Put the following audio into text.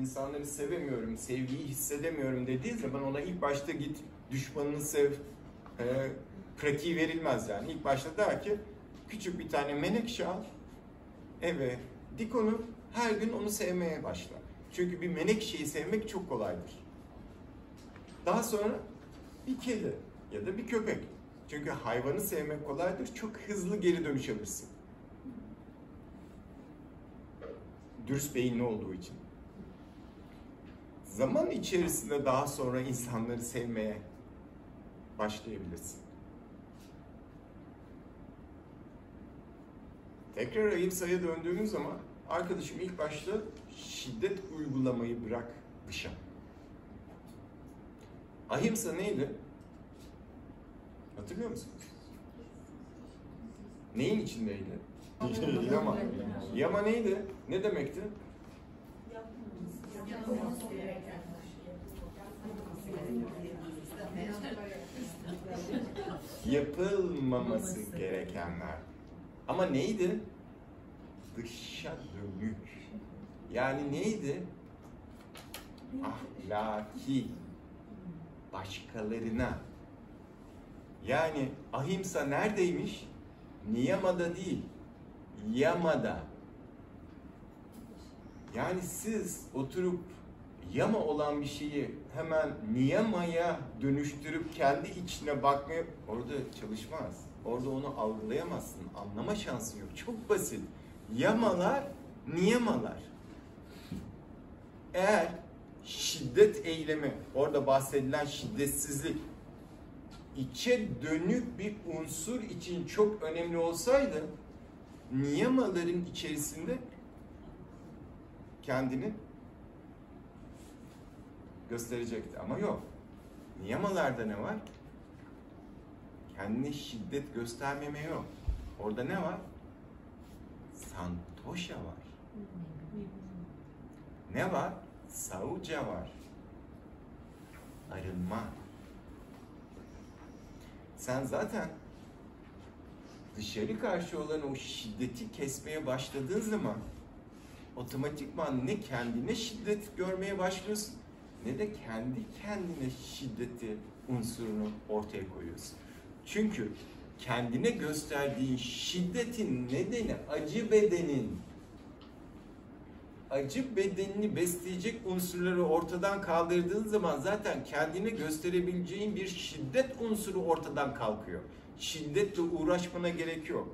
insanları sevemiyorum, sevgiyi hissedemiyorum dediği zaman ona ilk başta git düşmanını sev, e, pratiği verilmez yani. İlk başta der ki küçük bir tane menekşe al, eve dik onu, her gün onu sevmeye başla. Çünkü bir menekşeyi sevmek çok kolaydır. Daha sonra bir kedi ya da bir köpek. Çünkü hayvanı sevmek kolaydır, çok hızlı geri dönüş alırsın. Dürüst beyinli olduğu için. Zaman içerisinde daha sonra insanları sevmeye başlayabilirsin. Tekrar Ahimsa'ya döndüğümüz zaman arkadaşım ilk başta şiddet uygulamayı bırak dışa. Ahimsa neydi? Hatırlıyor musunuz? Neyin içindeydi? Yama. Yama neydi? Ne demekti? Yapılmaması gerekenler. Ama neydi? Dışa dönük. Yani neydi? Ahlaki. Başkalarına. Yani ahimsa neredeymiş? Niyamada değil. Yamada. Yani siz oturup yama olan bir şeyi hemen niyamaya dönüştürüp kendi içine bakmaya orada çalışmaz. Orada onu algılayamazsın. Anlama şansı yok. Çok basit. Yamalar, niyamalar. Eğer şiddet eylemi, orada bahsedilen şiddetsizlik içe dönük bir unsur için çok önemli olsaydı niyamaların içerisinde kendini gösterecekti ama yok. Niyamalarda ne var? Kendine şiddet göstermeme yok. Orada ne var? Santosha var. Ne var? Sauca var. Arınma. Sen zaten dışarı karşı olan o şiddeti kesmeye başladığın zaman otomatikman ne kendine şiddet görmeye başlıyorsun ne de kendi kendine şiddeti unsurunu ortaya koyuyorsun. Çünkü kendine gösterdiğin şiddetin nedeni acı bedenin. Acı bedenini besleyecek unsurları ortadan kaldırdığın zaman zaten kendine gösterebileceğin bir şiddet unsuru ortadan kalkıyor. Şiddetle uğraşmana gerek yok.